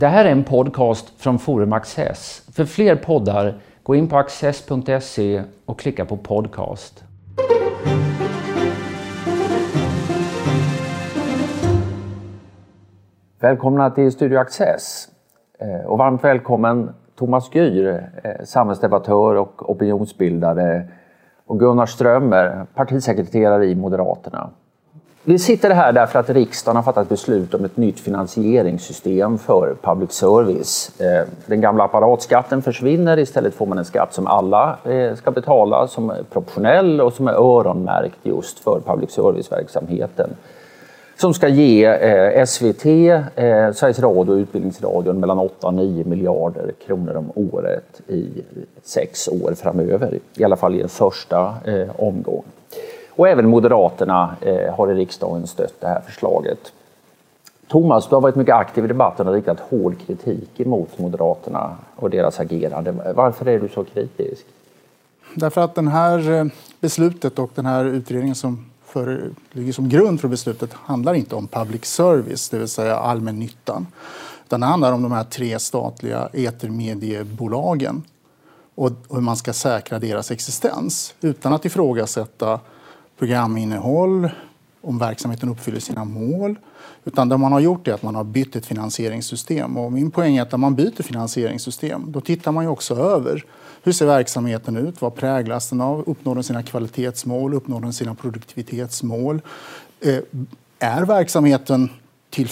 Det här är en podcast från Forum Access. För fler poddar, gå in på access.se och klicka på podcast. Välkomna till Studio Access eh, och varmt välkommen Thomas Gyr, eh, samhällsdebattör och opinionsbildare och Gunnar Strömmer, partisekreterare i Moderaterna. Vi sitter här därför att riksdagen har fattat beslut om ett nytt finansieringssystem för public service. Eh, den gamla apparatskatten försvinner. Istället får man en skatt som alla eh, ska betala, som är proportionell och som är öronmärkt just för public service-verksamheten. Som ska ge eh, SVT, Sveriges Radio och Utbildningsradion mellan 8 och 9 miljarder kronor om året i sex år framöver. I alla fall i en första omgång. Och även Moderaterna eh, har i riksdagen stött det här förslaget. Thomas, du har varit mycket aktiv i debatten och riktat hård kritik mot Moderaterna och deras agerande. Varför är du så kritisk? Därför att det här eh, beslutet och den här utredningen som för, ligger som grund för beslutet handlar inte om public service, det vill säga allmännyttan. Utan det handlar om de här tre statliga etermediebolagen och hur man ska säkra deras existens utan att ifrågasätta programinnehåll, om verksamheten uppfyller sina mål. Utan det man har gjort är att man har bytt ett finansieringssystem. Och min poäng är att när man byter finansieringssystem då tittar man ju också över hur ser verksamheten ut? Vad präglas den av? Uppnår den sina kvalitetsmål? Uppnår den sina produktivitetsmål? Eh, är verksamheten till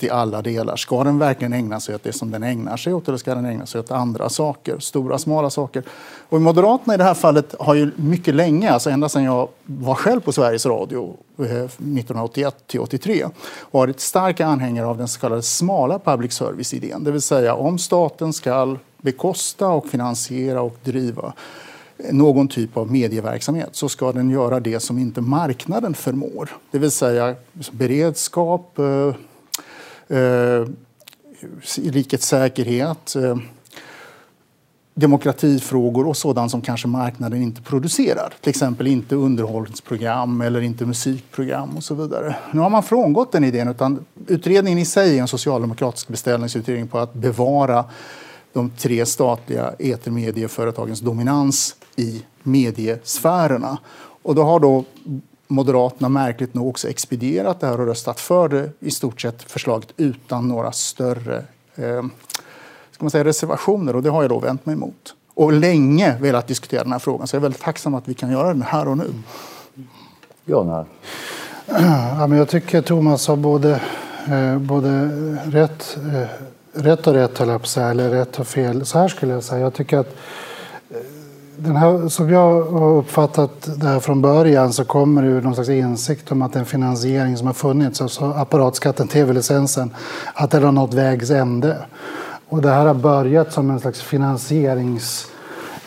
i alla delar. Ska den verkligen ägna sig åt det som den ägnar sig åt eller ska den ägna sig åt andra saker? Stora, smala saker. Och Moderaterna i det här fallet har ju mycket länge, alltså ända sedan jag var själv på Sveriges Radio eh, 1981 till 83, varit starka anhängare av den så kallade smala public service-idén. Det vill säga om staten ska bekosta och finansiera och driva någon typ av medieverksamhet så ska den göra det som inte marknaden förmår. Det vill säga liksom, beredskap, eh, eh, rikets säkerhet, eh, demokratifrågor och sådant som kanske marknaden inte producerar. Till exempel inte underhållningsprogram eller inte musikprogram och så vidare. Nu har man frångått den idén. Utan utredningen i sig är en socialdemokratisk beställningsutredning på att bevara de tre statliga etermedieföretagens dominans i mediesfärerna. Och då har då Moderaterna märkligt nog också expedierat det här och röstat för det, i stort sett förslaget utan några större eh, ska man säga, reservationer. Och det har jag då vänt mig emot. Och länge velat diskutera den här frågan. Så jag är väldigt tacksam att vi kan göra den här och nu. Gunnar? Ja, men jag tycker Thomas har både, eh, både rätt, eh, rätt och rätt, höll jag på att säga, eller rätt och fel. Så här skulle jag säga. Jag tycker att den här, som jag har uppfattat det här från början så kommer det ur någon slags insikt om att den finansiering som har funnits, alltså apparatskatten, tv-licensen, att den har nått vägs ände. Och det här har börjat som en slags finansierings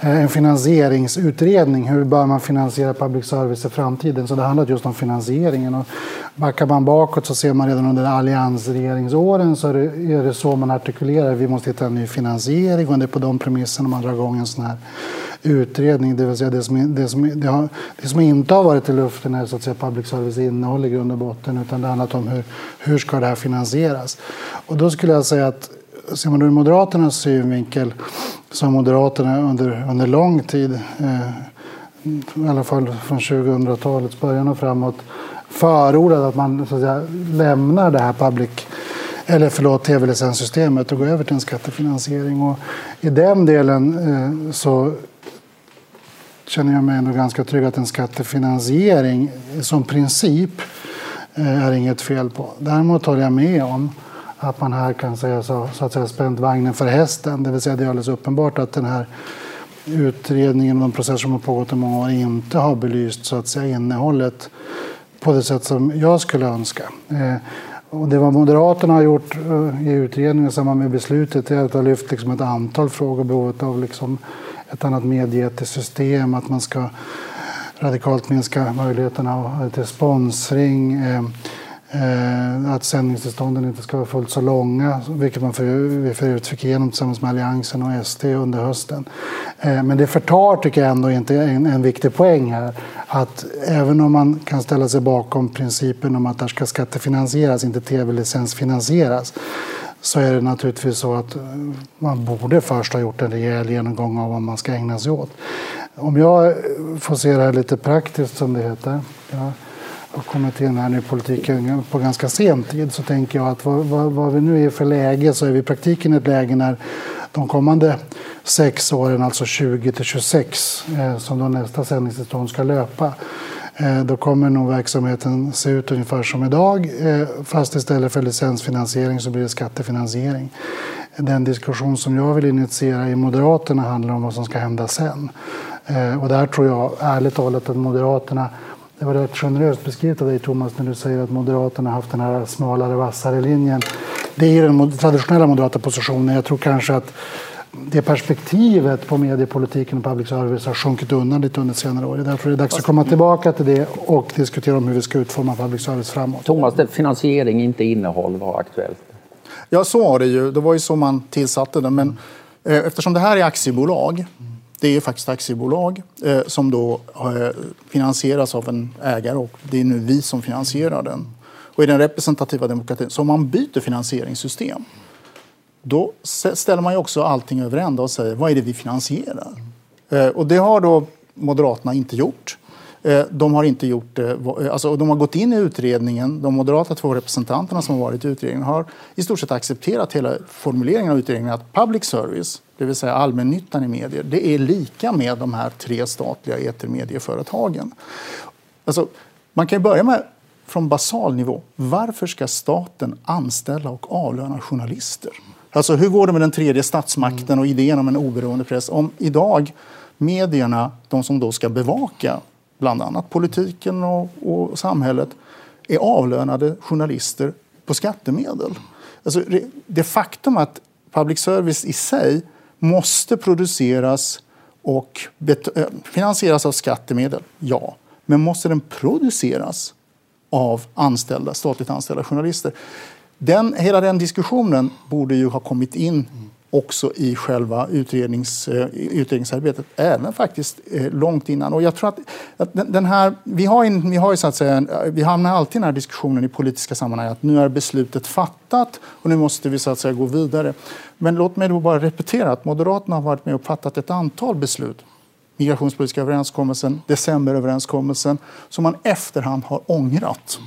Eh, en finansieringsutredning. Hur bör man finansiera public service i framtiden? Så det handlar just om finansieringen. Och backar man bakåt så ser man redan under alliansregeringsåren så är det, är det så man artikulerar. Vi måste hitta en ny finansiering och det är på de premisserna man drar igång en sån här utredning. Det vill säga det som, det som, det har, det som inte har varit i luften är så att säga public service innehåll i grund och botten utan det handlar om hur, hur ska det här finansieras. Och då skulle jag säga att ser man ur Moderaternas synvinkel så har Moderaterna under, under lång tid eh, i alla fall från 2000-talets början och framåt förordat att man så att säga, lämnar det här public eller förlåt, tv-licenssystemet och går över till en skattefinansiering. Och I den delen eh, så känner jag mig ändå ganska trygg att en skattefinansiering som princip eh, är inget fel på. Däremot håller jag med om att man här kan säga så, så att säga spänt vagnen för hästen. Det vill säga det är alldeles uppenbart att den här utredningen och de processer som har pågått i många år inte har belyst så att säga innehållet på det sätt som jag skulle önska. Eh, och det vad Moderaterna har gjort eh, i utredningen i samband med beslutet är att ha lyft liksom ett antal frågor. Behovet av liksom ett annat medieetiskt system, att man ska radikalt minska möjligheterna till sponsring. Eh, Eh, att sändningstillstånden inte ska vara fullt så långa, vilket man för, vi förut fick igenom tillsammans med Alliansen och SD under hösten. Eh, men det förtar, tycker jag, ändå inte en, en viktig poäng här. Att även om man kan ställa sig bakom principen om att det ska skattefinansieras, inte tv-licensfinansieras, så är det naturligtvis så att man borde först ha gjort en rejäl genomgång av vad man ska ägna sig åt. Om jag får se det här lite praktiskt som det heter. Ja har kommit in här i politiken på ganska sent tid så tänker jag att vad, vad, vad vi nu är för läge så är vi i praktiken i ett läge när de kommande sex åren, alltså 20 till 26, eh, som då nästa sändningstillstånd ska löpa, eh, då kommer nog verksamheten se ut ungefär som idag. Eh, fast istället för licensfinansiering så blir det skattefinansiering. Den diskussion som jag vill initiera i Moderaterna handlar om vad som ska hända sen. Eh, och där tror jag ärligt talat att Moderaterna det var rätt generöst beskrivet av dig Thomas när du säger att Moderaterna haft den här smalare, vassare linjen. Det är den traditionella moderata positionen. Jag tror kanske att det perspektivet på mediepolitiken och public service har sjunkit undan lite under senare år. Därför är det dags att komma tillbaka till det och diskutera om hur vi ska utforma public service framåt. Thomas, det finansiering, inte innehåll, var aktuellt. Ja, så var det ju. Det var ju så man tillsatte den. Men eh, eftersom det här är aktiebolag, det är faktiskt aktiebolag eh, som då eh, finansieras av en ägare och det är nu vi som finansierar den. Och i den representativa demokratin, så om man byter finansieringssystem då ställer man ju också allting över ända och säger vad är det vi finansierar? Eh, och det har då Moderaterna inte gjort. Eh, de har inte gjort eh, det. Eh, alltså, de har gått in i utredningen. De moderata två representanterna som har varit i utredningen har i stort sett accepterat hela formuleringen av utredningen att public service, det vill säga allmännyttan i medier, det är lika med de här tre statliga etermedieföretagen. Alltså, man kan börja med från basal nivå. Varför ska staten anställa och avlöna journalister? Alltså, hur går det med den tredje statsmakten och idén om en oberoende press? Om idag medierna, de som då ska bevaka bland annat politiken och, och samhället, är avlönade journalister på skattemedel. Alltså, det faktum att public service i sig måste produceras och eh, finansieras av skattemedel, ja. Men måste den produceras av anställda, statligt anställda journalister? Den, hela den diskussionen borde ju ha kommit in också i själva utrednings, eh, utredningsarbetet, även faktiskt eh, långt innan. Och jag tror att, att den här, vi, har in, vi, har ju så att säga, eh, vi hamnar alltid i den här diskussionen i politiska sammanhang att nu är beslutet fattat och nu måste vi så att säga gå vidare. Men låt mig då bara repetera att Moderaterna har varit med och fattat ett antal beslut migrationspolitiska överenskommelsen, decemberöverenskommelsen som man efterhand har ångrat.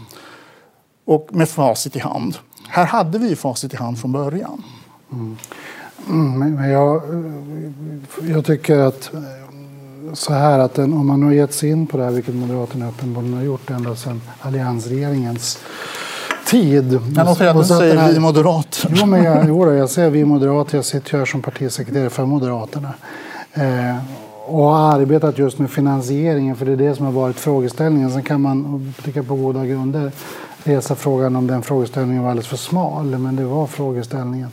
Och med facit i hand. Här hade vi facit i hand från början. Mm. Mm, men jag, jag tycker att så här att den, om man har gett sig in på det här, vilket Moderaterna uppenbarligen har gjort ända sedan alliansregeringens tid. Men och du säger här, vi moderater. Jo, men jag, jo, jag säger vi moderater. Jag sitter här som partisekreterare för Moderaterna. Eh, och har arbetat just med finansieringen, för det är det som har varit frågeställningen. Sen kan man, tycka på goda grunder, resa frågan om den frågeställningen var alldeles för smal, men det var frågeställningen.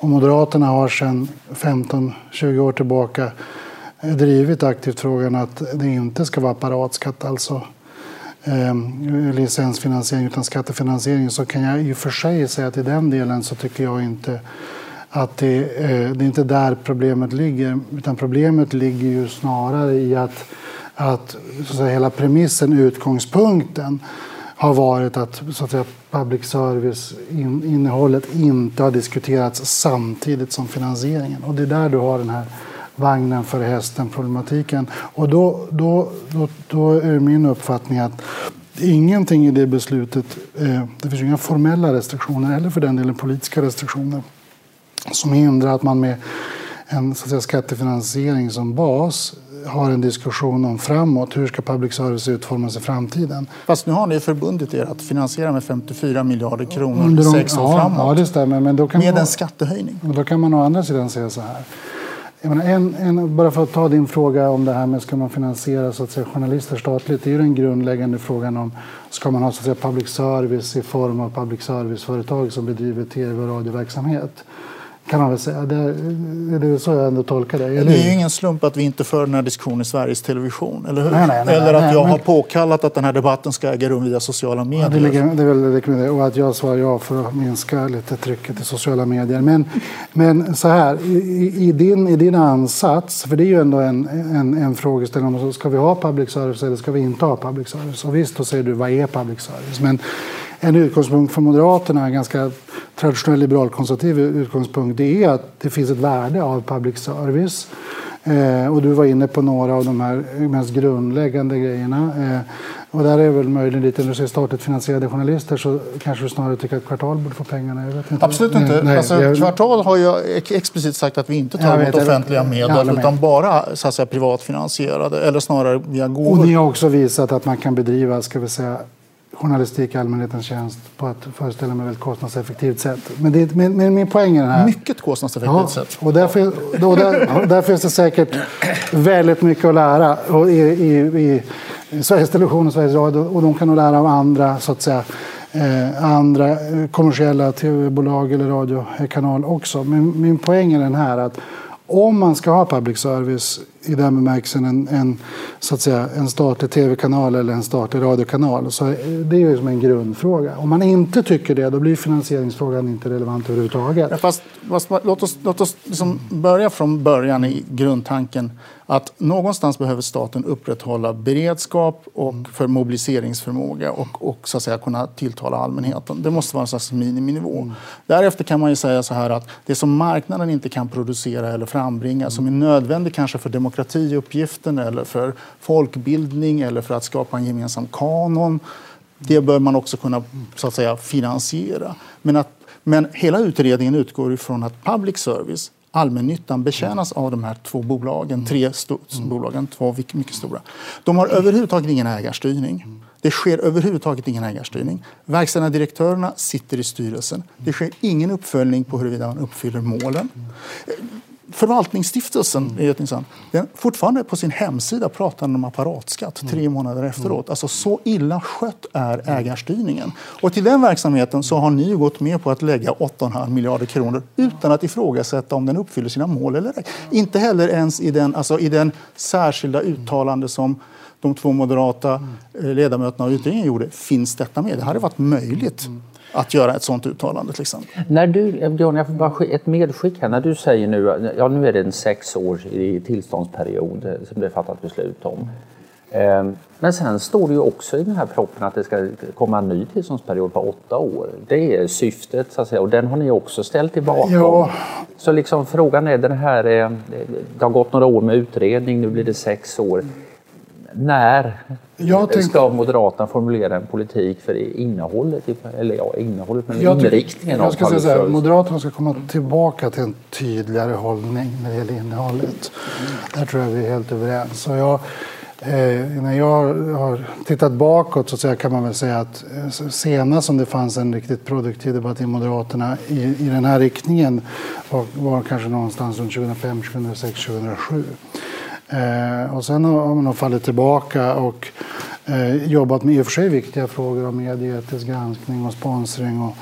Och Moderaterna har sedan 15-20 år tillbaka drivit aktivt frågan att det inte ska vara apparatskatt, alltså eh, licensfinansiering utan skattefinansiering så kan jag i och för sig säga att i den delen så tycker jag inte att det, eh, det är inte där problemet ligger. Utan problemet ligger ju snarare i att, att, så att säga, hela premissen, utgångspunkten har varit att, så att säga, public service-innehållet inte har diskuterats samtidigt som finansieringen. Och det är där du har den här vagnen för hästen-problematiken. Och då, då, då, då är min uppfattning att ingenting i det beslutet, eh, det finns inga formella restriktioner eller för den delen politiska restriktioner som hindrar att man med en så att säga, skattefinansiering som bas har en diskussion om framåt. Hur ska public service utformas i framtiden? Fast nu har ni förbundit er att finansiera med 54 miljarder kronor Under de, sex år ja, framåt. Ja, det stämmer. Men då kan med man, en skattehöjning. Då kan man å andra sidan säga så här. Menar, en, en, bara för att ta din fråga om det här med ska man finansiera så att säga, journalister statligt. Det är ju den grundläggande frågan om ska man ha så att säga, public service i form av public service-företag som bedriver tv och radioverksamhet kan man väl säga. Det, är, det så jag ändå tolkar det. Eller? Det är ju ingen slump att vi inte för den här diskussionen i Sveriges Television, eller hur? Nej, nej, nej, eller att jag har påkallat att den här debatten ska äga rum via sociala medier. Ja, det, ligger, det är väl det. Och att jag svarar ja för att minska lite trycket i sociala medier. Men, men så här, i, i, din, i din ansats, för det är ju ändå en, en, en frågeställning. Ska vi ha public service eller ska vi inte ha public service? Och visst, då säger du vad är public service? Men en utgångspunkt för Moderaterna, en ganska traditionell liberalkonservativ utgångspunkt, det är att det finns ett värde av public service. Eh, och du var inne på några av de här mest grundläggande grejerna. Eh, och där är väl möjligen lite, när du säger statligt finansierade journalister så kanske du snarare tycker att Kvartal borde få pengarna? Jag inte. Absolut inte. Nej, alltså, jag... Kvartal har ju explicit sagt att vi inte tar emot offentliga medel utan bara så att säga, privatfinansierade eller snarare via gåvor. Och ni har också visat att man kan bedriva, ska vi säga, journalistik i allmänhetens tjänst på ett, föreställer mig, väldigt kostnadseffektivt sätt. Men, det, men, men min poäng är den här... Mycket kostnadseffektivt ja, sätt. Och där, då, där, där finns det säkert väldigt mycket att lära och i, i, i Sveriges Television och Sveriges Radio. Och de kan nog lära av andra, så att säga, eh, andra kommersiella tv-bolag eller radiokanal också. Men min poäng är den här att om man ska ha public service i den bemärkelsen en, en, så att säga, en statlig tv-kanal eller en statlig radiokanal så det är ju som en grundfråga. Om man inte tycker det då blir finansieringsfrågan inte relevant överhuvudtaget. Ja, fast, fast, låt oss, låt oss liksom börja från början i grundtanken att någonstans behöver staten upprätthålla beredskap och för mobiliseringsförmåga och, och så att säga, kunna tilltala allmänheten. Det måste vara en slags miniminivå. Mm. Därefter kan man ju säga så här att det som marknaden inte kan producera eller frambringa som är nödvändigt kanske för demokratiuppgiften eller för folkbildning eller för att skapa en gemensam kanon det bör man också kunna så att säga, finansiera. Men, att, men hela utredningen utgår ifrån att public service allmännyttan betjänas av de här två bolagen, tre mm. bolagen, två mycket stora. De har överhuvudtaget ingen ägarstyrning. Det sker överhuvudtaget ingen ägarstyrning. Verkställande direktörerna sitter i styrelsen. Det sker ingen uppföljning på huruvida man uppfyller målen. Förvaltningsstiftelsen intressant. Den fortfarande på sin hemsida pratar om apparatskatt tre månader efteråt. Alltså så illa skött är ägarstyrningen. Och till den verksamheten så har ni gått med på att lägga 8,5 miljarder kronor utan att ifrågasätta om den uppfyller sina mål eller ej. Inte heller ens i den, alltså i den särskilda uttalande som de två moderata eh, ledamöterna av utredningen gjorde finns detta med. Det hade varit möjligt att göra ett sådant uttalande till exempel. När du, Björn, jag får bara ett medskick här. När du säger nu, ja nu är det en sex år i tillståndsperiod eh, som det är fattat beslut om. Ehm, men sen står det ju också i den här proppen att det ska komma en ny tillståndsperiod på åtta år. Det är syftet så att säga och den har ni också ställt er bakom. Ja. Så liksom frågan är den här, eh, det har gått några år med utredning, nu blir det sex år när tänkte... ska Moderaterna formulera en politik för innehållet, eller ja, innehållet, men jag inriktningen jag ska säga så här, Moderaterna ska komma tillbaka till en tydligare hållning när det gäller innehållet. Mm. Där tror jag vi är helt överens. Och jag, eh, när jag har tittat bakåt så säga, kan man väl säga att eh, senast som det fanns en riktigt produktiv debatt i Moderaterna i, i den här riktningen var, var kanske någonstans runt 2005, 2006, 2007. Eh, och sen har man fallit tillbaka och eh, jobbat med i och för sig viktiga frågor om medieetisk granskning och sponsring och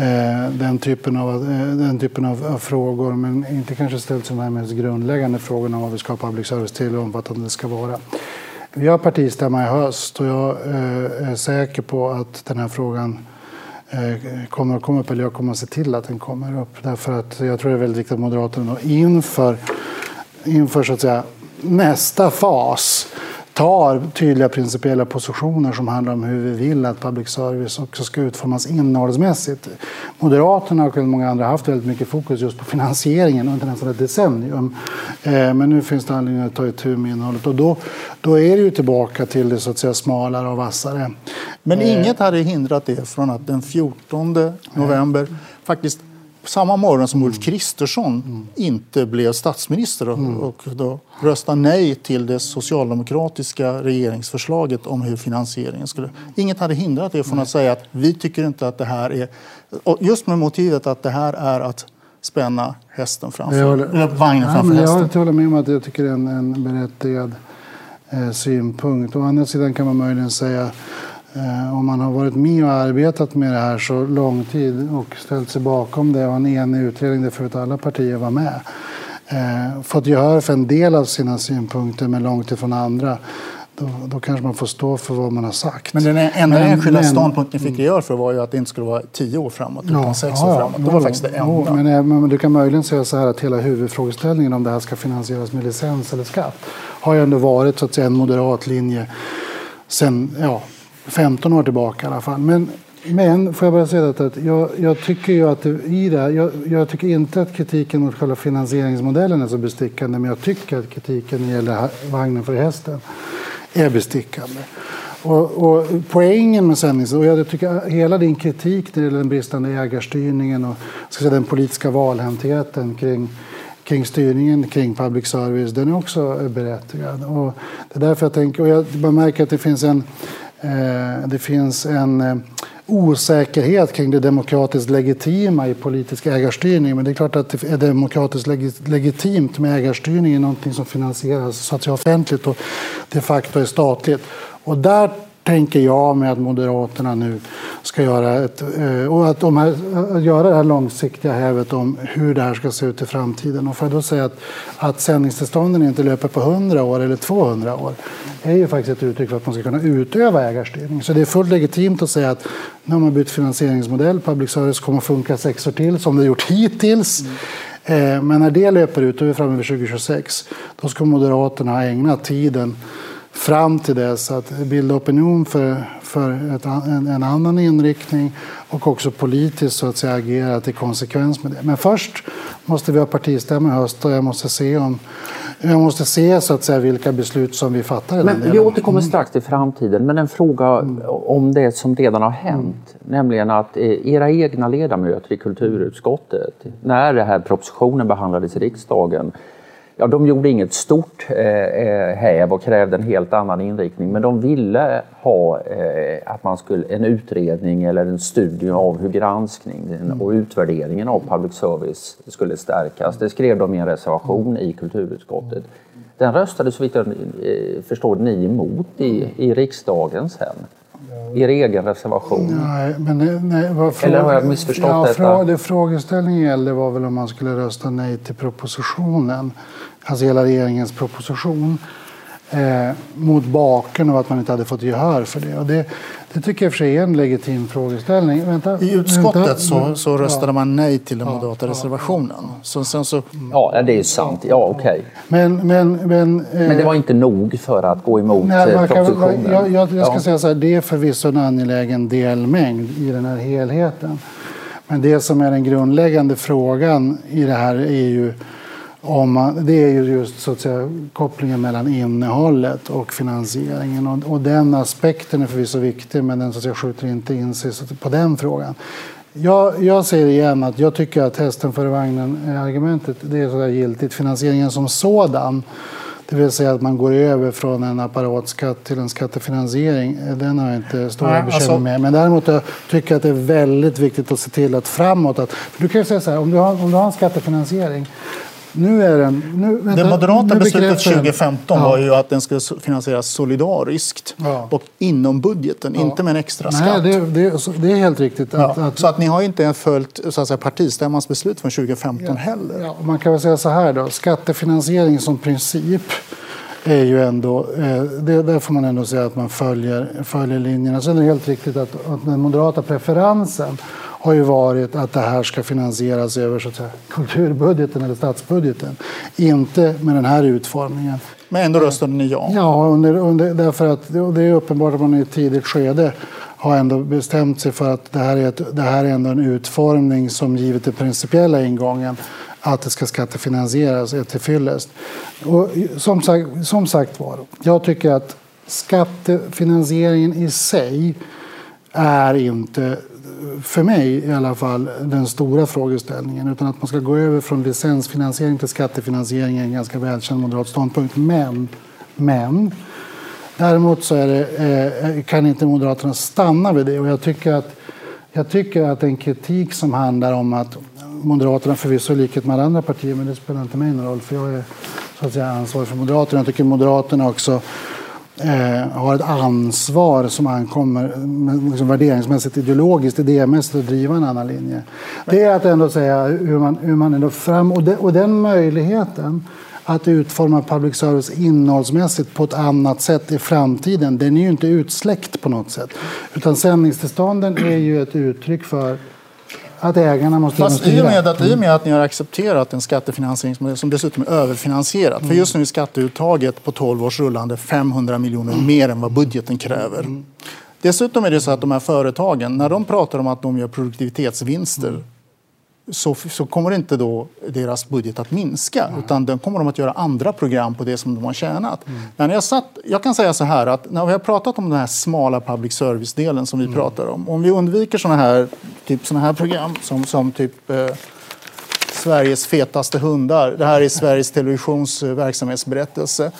eh, den typen, av, eh, den typen av, av, frågor men inte kanske ställt de här mest grundläggande frågorna om vad vi ska ha public service till och omfattande det ska vara. Vi har partistämma i höst och jag eh, är säker på att den här frågan eh, kommer att komma upp, eller jag kommer att se till att den kommer upp. Därför att jag tror det är väldigt viktigt att Moderaterna inför, inför så att säga, nästa fas tar tydliga principiella positioner som handlar om hur vi vill att public service också ska utformas innehållsmässigt. Moderaterna och många andra har haft väldigt mycket fokus just på finansieringen under nästan ett decennium. Eh, men nu finns det anledning att ta itu med innehållet och då, då är det ju tillbaka till det så att säga smalare och vassare. Men eh. inget hade hindrat det från att den 14 november faktiskt samma morgon som Ulf Kristersson mm. inte blev statsminister och, mm. och då röstade nej till det socialdemokratiska regeringsförslaget om hur finansieringen skulle... Inget hade hindrat det från att säga att vi tycker inte att det här är... just med motivet att det här är att spänna hästen framför, håller, vagnen ja, framför hästen. Jag håller med om att jag tycker det är en, en berättigad eh, synpunkt. Å andra sidan kan man möjligen säga om man har varit med och arbetat med det här så lång tid och ställt sig bakom det och en enig utredning där förut alla partier var med. Eh, fått gehör för en del av sina synpunkter men långt ifrån andra. Då, då kanske man får stå för vad man har sagt. Men den enda men, enskilda men, ståndpunkt ni fick gehör för var ju att det inte skulle vara tio år framåt utan ja, sex ja, år framåt. Det var ja, faktiskt det enda. Men, men, du kan möjligen säga så här att hela huvudfrågeställningen om det här ska finansieras med licens eller skatt har ju ändå varit så att säga, en moderat linje sen, ja, 15 år tillbaka i alla fall. Men men får jag bara säga att jag, jag tycker ju att det, i det här, jag, jag, tycker inte att kritiken mot själva finansieringsmodellen är så bestickande, men jag tycker att kritiken när det gäller vagnen för hästen är bestickande. Och, och poängen med sändningen, Och jag tycker hela din kritik när det gäller den bristande ägarstyrningen och ska säga, den politiska valhäntheten kring kring styrningen kring public service, den är också berättigad. Och det är därför jag tänker, och jag bara märker att det finns en, Eh, det finns en eh, osäkerhet kring det demokratiskt legitima i politisk ägarstyrning. Men det är klart att det är demokratiskt legitimt med ägarstyrning i någonting som finansieras så att säga offentligt och de facto är statligt. Och där tänker jag mig att Moderaterna nu ska göra, ett, eh, och att de här, göra det här långsiktiga hävet om hur det här ska se ut i framtiden. Och för att då säga att, att sändningstillstånden inte löper på 100 år eller 200 år är ju faktiskt ett uttryck för att man ska kunna utöva ägarstyrning. Så det är fullt legitimt att säga att nu har man bytt finansieringsmodell, public service kommer att funka sex år till som det gjort hittills. Mm. Men när det löper ut, då är vi framme vid 2026, då ska Moderaterna ha ägnat tiden fram till dess att bilda opinion för, för ett, en, en, annan inriktning och också politiskt så att säga agera till konsekvens med det. Men först måste vi ha partistämma i höst och jag måste se om jag måste se så att säga, vilka beslut som vi fattar. Men vi återkommer mm. strax till framtiden, men en fråga mm. om det som redan har hänt. Mm. Nämligen att eh, era egna ledamöter i kulturutskottet, när den här propositionen behandlades i riksdagen, Ja, de gjorde inget stort eh, eh, häv och krävde en helt annan inriktning men de ville ha eh, att man skulle, en utredning eller en studie av hur granskningen mm. och utvärderingen av public service skulle stärkas. Det skrev de i en reservation i kulturutskottet. Den röstade så vitt jag eh, förstår ni emot i, i riksdagen sen er egen reservation? Nej, men nej, vad fråga, Eller har jag missförstått ja, detta? Det frågeställningen gällde var väl om man skulle rösta nej till propositionen, alltså hela regeringens proposition. Eh, mot bakgrund av att man inte hade fått gehör för det. Och det, det tycker jag för sig är en legitim frågeställning. Vänta, I utskottet vänta. Så, så röstade ja. man nej till den moderata ja, reservationen. Så, sen så... Ja, det är sant. Ja, okej. Okay. Men, men, men, eh... men det var inte nog för att gå emot nej, eh, propositionen? Kan, jag, jag, jag ska säga så här, det är förvisso en angelägen delmängd i den här helheten. Men det som är den grundläggande frågan i det här är ju om man, det är ju just så att säga, kopplingen mellan innehållet och finansieringen. Och, och den aspekten är förvisso viktig, men den så att säga, skjuter inte in sig på den frågan. Jag, jag säger igen att jag tycker att hästen före vagnen-argumentet det är så där giltigt. Finansieringen som sådan, det vill säga att man går över från en apparatskatt till en skattefinansiering, den har jag inte stora Nej, bekymmer alltså... med. Men däremot jag tycker jag att det är väldigt viktigt att se till att framåt... Att, du kan säga så här, om du har, om du har en skattefinansiering nu är den, nu, vänta, det moderata beslutet 2015 ja. var ju att den skulle finansieras solidariskt ja. och inom budgeten, ja. inte med en extra Nej, skatt. Det, det, det är helt riktigt. Att, att, så att ni har inte följt så att säga, partistämmans beslut från 2015 heller. man kan väl säga så här då, skattefinansiering som princip är ju ändå, eh, det, där får man ändå säga att man följer, följer linjerna. Sen är det helt riktigt att, att den moderata preferensen har ju varit att det här ska finansieras över så att säga, kulturbudgeten eller statsbudgeten. Inte med den här utformningen. Men ändå röstade ni ja? Ja, under, under, därför att det är uppenbart att man i ett tidigt skede har ändå bestämt sig för att det här är, ett, det här är ändå en utformning som givet den principiella ingången att det ska skattefinansieras är till fyllest. Och som, sagt, som sagt var, jag tycker att skattefinansieringen i sig är inte för mig i alla fall, den stora frågeställningen. Utan att man ska gå över från licensfinansiering till skattefinansiering är en ganska välkänd moderat ståndpunkt. Men, men däremot så det, eh, kan inte Moderaterna stanna vid det. Och jag tycker att jag tycker att en kritik som handlar om att Moderaterna förvisso i likhet med alla andra partier, men det spelar inte mig någon roll för jag är så att säga ansvarig för Moderaterna. Jag tycker Moderaterna också eh, har ett ansvar som ankommer liksom värderingsmässigt, ideologiskt, idémässigt att driva en annan linje. Det är att ändå säga hur man, hur man ändå fram... Och, de, och den möjligheten att utforma public service innehållsmässigt på ett annat sätt i framtiden, den är ju inte utsläckt på något sätt. Utan sändningstillstånden är ju ett uttryck för att ägarna måste Fast i och, med att, I och med att ni har accepterat en skattefinansieringsmodell som dessutom är överfinansierad. Mm. För just nu är skatteuttaget på 12 års rullande 500 miljoner mm. mer än vad budgeten kräver. Mm. Dessutom är det så att de här företagen, när de pratar om att de gör produktivitetsvinster mm. Så, så kommer inte då deras budget att minska. Mm. Utan den kommer de att göra andra program på det som de har tjänat. Mm. Men jag, satt, jag kan säga så här att när vi har pratat om den här smala public service-delen som vi mm. pratar om. Om vi undviker såna här, typ såna här program som, som typ eh, Sveriges fetaste hundar. Det här är Sveriges Televisions verksamhetsberättelse.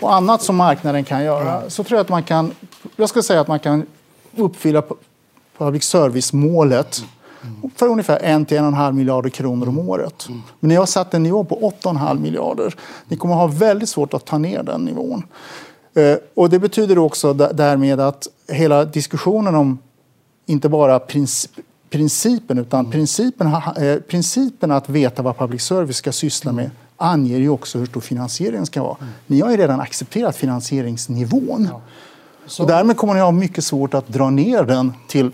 Och annat som marknaden kan göra. Så tror jag att man kan, jag ska säga att man kan uppfylla public service-målet för ungefär 1-1,5 miljarder kronor om året. Men ni har satt en nivå på 8,5 miljarder. Ni kommer ha väldigt svårt att ta ner den nivån. Eh, och det betyder också därmed att hela diskussionen om inte bara principen, utan mm. principen, eh, principen att veta vad public service ska syssla med anger ju också hur stor finansieringen ska vara. Mm. Ni har ju redan accepterat finansieringsnivån. Ja. Så. Och därmed kommer ni ha mycket svårt att dra ner den till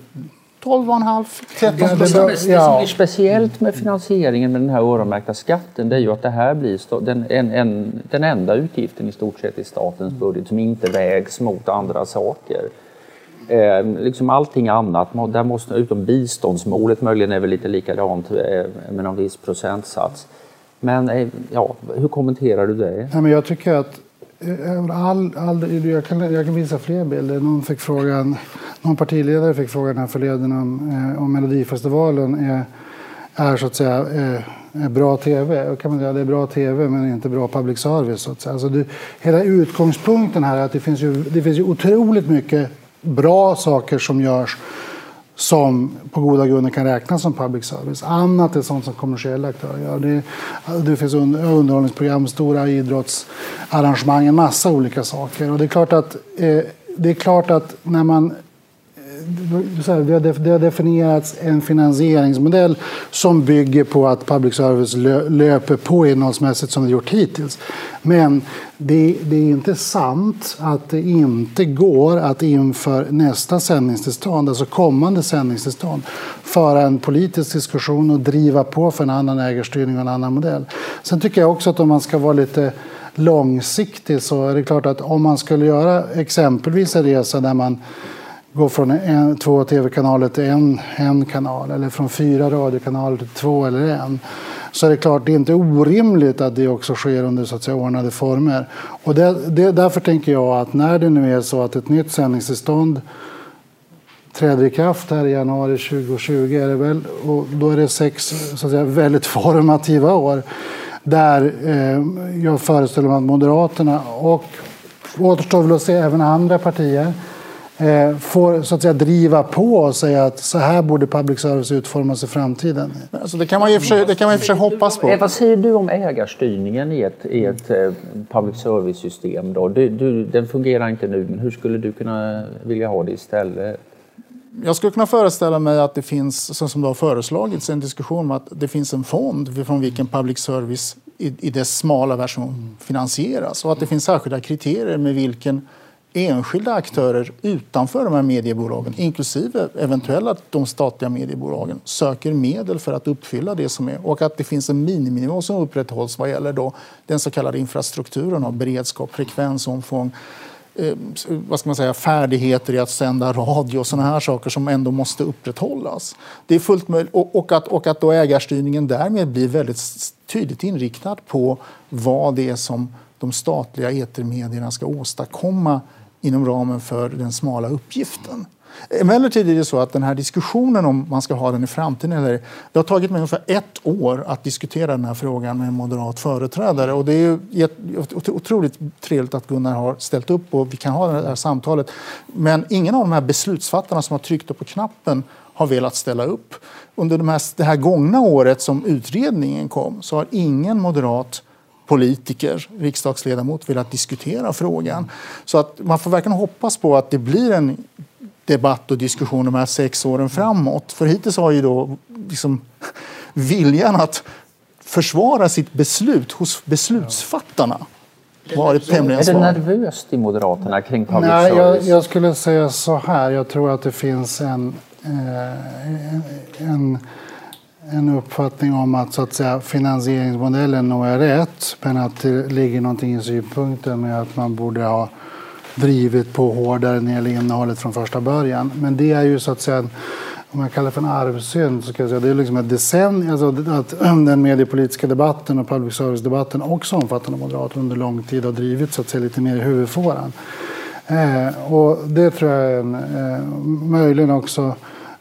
12,5, 13 procent. Det, som blir speciellt med finansieringen med den här öronmärkta skatten det är ju att det här blir den, en, en, den enda utgiften i stort sett i statens budget som inte vägs mot andra saker. Eh, liksom allting annat, där måste, utom biståndsmålet möjligen är väl lite likadant eh, med någon viss procentsats. Men eh, ja, hur kommenterar du det? Nej, men jag tycker att all, all, jag, kan, jag kan visa fler bilder. Någon, fick frågan, någon partiledare fick frågan här förleden om, eh, om Melodifestivalen är, är så att säga eh, är bra tv. Och kan man säga, det är bra tv men inte bra public service. Så att säga. Alltså du, hela utgångspunkten här är att det finns, ju, det finns ju otroligt mycket bra saker som görs som på goda grunder kan räknas som public service. Annat är sånt som kommersiella aktörer gör. Det, alltså, det finns underhållningsprogram, stora idrottsarrangemang, en massa olika saker. Och det är klart att, eh, det är klart att när man Eh, det har definierats en finansieringsmodell som bygger på att public service löper på innehållsmässigt som det gjort hittills. Men det, det, är inte sant att det inte går att inför nästa sändningstillstånd, alltså kommande sändningstillstånd, föra en politisk diskussion och driva på för en annan ägarstyrning och en annan modell. Sen tycker jag också att om man ska vara lite långsiktig så är det klart att om man skulle göra exempelvis en resa där man gå från en, två tv-kanaler till en, en kanal eller från fyra radiokanaler till två eller en så är det klart, det är inte orimligt att det också sker under så att säga, ordnade former. Och det, det, därför tänker jag att när det nu är så att ett nytt sändningstillstånd träder i kraft här i januari 2020 är det väl, och då är det sex så att säga, väldigt formativa år där eh, jag föreställer mig att Moderaterna och återstår väl att se även andra partier får så att säga, driva på och säga att så här borde public service utformas i framtiden. Alltså det kan man ju för sig, det kan man för sig hoppas på. Eh, vad säger du om ägarstyrningen i ett, i ett eh, public service-system? Då? Du, du, den fungerar inte nu, men hur skulle du kunna vilja ha det istället? Jag skulle kunna föreställa mig att det finns, som det har föreslagits, en diskussion om att det finns en fond från vilken public service i, i dess smala version finansieras och att det finns särskilda kriterier med vilken enskilda aktörer utanför de här mediebolagen, inklusive eventuella de statliga mediebolagen, söker medel för att uppfylla det som är och att det finns en miniminivå som upprätthålls vad gäller då den så kallade infrastrukturen av beredskap, frekvens, omfång, eh, vad ska man säga, färdigheter i att sända radio och sådana här saker som ändå måste upprätthållas. Det är fullt möjligt. Och, och, att, och att då ägarstyrningen därmed blir väldigt tydligt inriktad på vad det är som de statliga etermedierna ska åstadkomma inom ramen för den smala uppgiften. Emellertid är det så att den här diskussionen om man ska ha den i framtiden eller det har tagit mig ungefär ett år att diskutera den här frågan med en moderat företrädare och det är ju otroligt trevligt att Gunnar har ställt upp och vi kan ha det här samtalet. Men ingen av de här beslutsfattarna som har tryckt på knappen har velat ställa upp. Under de här, det här gångna året som utredningen kom så har ingen moderat politiker, riksdagsledamot, velat diskutera frågan. Så att man får verkligen hoppas på att det blir en debatt och diskussion de här sex åren framåt. För hittills har ju då liksom viljan att försvara sitt beslut hos beslutsfattarna varit tämligen svag. Är det nervöst i Moderaterna kring public Nej, jag, jag, skulle säga så här. Jag tror att det finns en, eh, en en uppfattning om att, så att säga, finansieringsmodellen nog är rätt men att det ligger någonting i synpunkten med att man borde ha drivit på hårdare när det gäller innehållet från första början. Men det är ju så att säga om man kallar det för en arvsynd så ska jag säga det är liksom ett decennium, alltså att den mediepolitiska debatten och public service-debatten också omfattande Moderaterna under lång tid har drivit så att säga lite mer i huvudfåran. Eh, och det tror jag är en, eh, möjligen också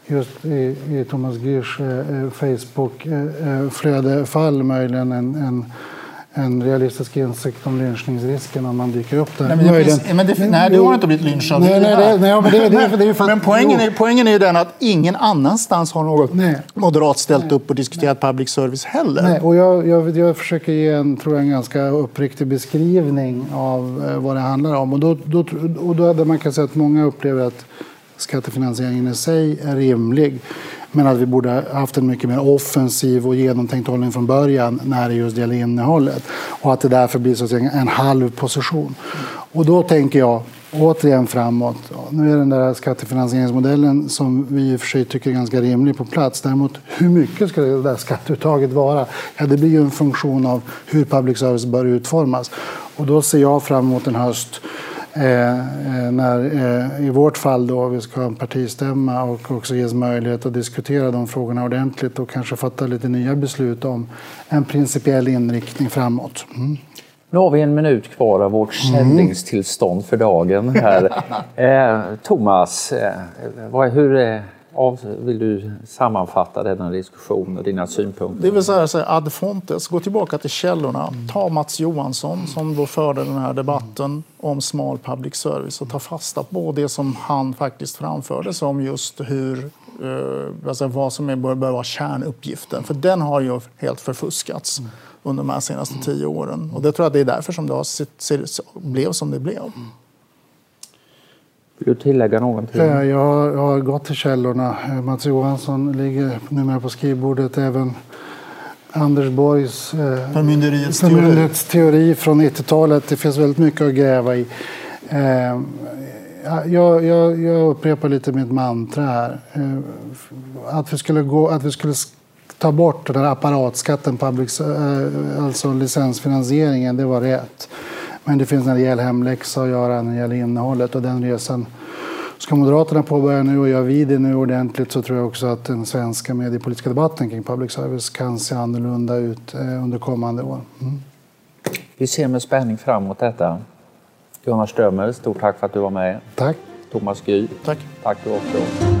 just i, i Thomas Gyrs eh, eh Facebook-flödefall eh, möjligen en, en en realistisk insikt om lynchningsrisken om man dyker upp där. Nej, men, det finns, men det, nej, du har inte blivit lynchad. Nej, nej, nej, nej, men, det, det, det, det men poängen, är, poängen är ju den att ingen annanstans har något nej. moderat ställt nej. upp och diskuterat nej. public service heller. Nej, och jag, jag, jag försöker ge en, tror jag, en ganska uppriktig beskrivning av eh, vad det handlar om. Och då, då, och då hade man kan säga att många upplever att skattefinansieringen i sig är rimlig. Men att vi borde ha haft en mycket mer offensiv och genomtänkt hållning från början när det just gäller innehållet. Och att det därför blir så att säga en halv position. Och då tänker jag återigen framåt. Nu är den där skattefinansieringsmodellen som vi i och för sig tycker är ganska rimlig på plats. Däremot hur mycket ska det där skatteuttaget vara? Ja, det blir ju en funktion av hur public service bör utformas. Och då ser jag fram emot en höst när, eh, I vårt fall då vi ska ha en partistämma och också ges möjlighet att diskutera de frågorna ordentligt och kanske fatta lite nya beslut om en principiell inriktning framåt. Mm. Nu har vi en minut kvar av vårt sändningstillstånd för dagen. här. Eh, Thomas, eh, vad, hur, vill du sammanfatta denna diskussion och dina synpunkter? Det vill säga, säga ad fontes, gå tillbaka till källorna. Mm. Ta Mats Johansson som då förde den här debatten om smal public service och ta fasta på det som han faktiskt framförde som just hur eh, alltså vad som är, bör, bör vara kärnuppgiften. För den har ju helt förfuskats mm. under de senaste tio åren. Och det tror jag det är därför som det har, blev som det blev. Vill du tillägga någonting? Jag har, jag har gått till källorna. Mats Johansson ligger numera på skrivbordet. Även Anders Borgs eh, förmynderiets teori. teori från 90-talet. Det finns väldigt mycket att gräva i. Eh, jag, jag, jag upprepar lite mitt mantra här. Eh, att, vi skulle gå, att vi skulle ta bort den här apparatskatten, public, eh, alltså licensfinansieringen, det var rätt. Men det finns en rejäl hemläxa att göra när det gäller innehållet och den resan Ska Moderaterna påbörja nu och gör vi det nu ordentligt så tror jag också att den svenska mediepolitiska debatten kring public service kan se annorlunda ut eh, under kommande år. Mm. Vi ser med spänning fram emot detta. Gunnar Strömmer, stort tack för att du var med. Tack. Thomas Gry. Tack. Tack du också.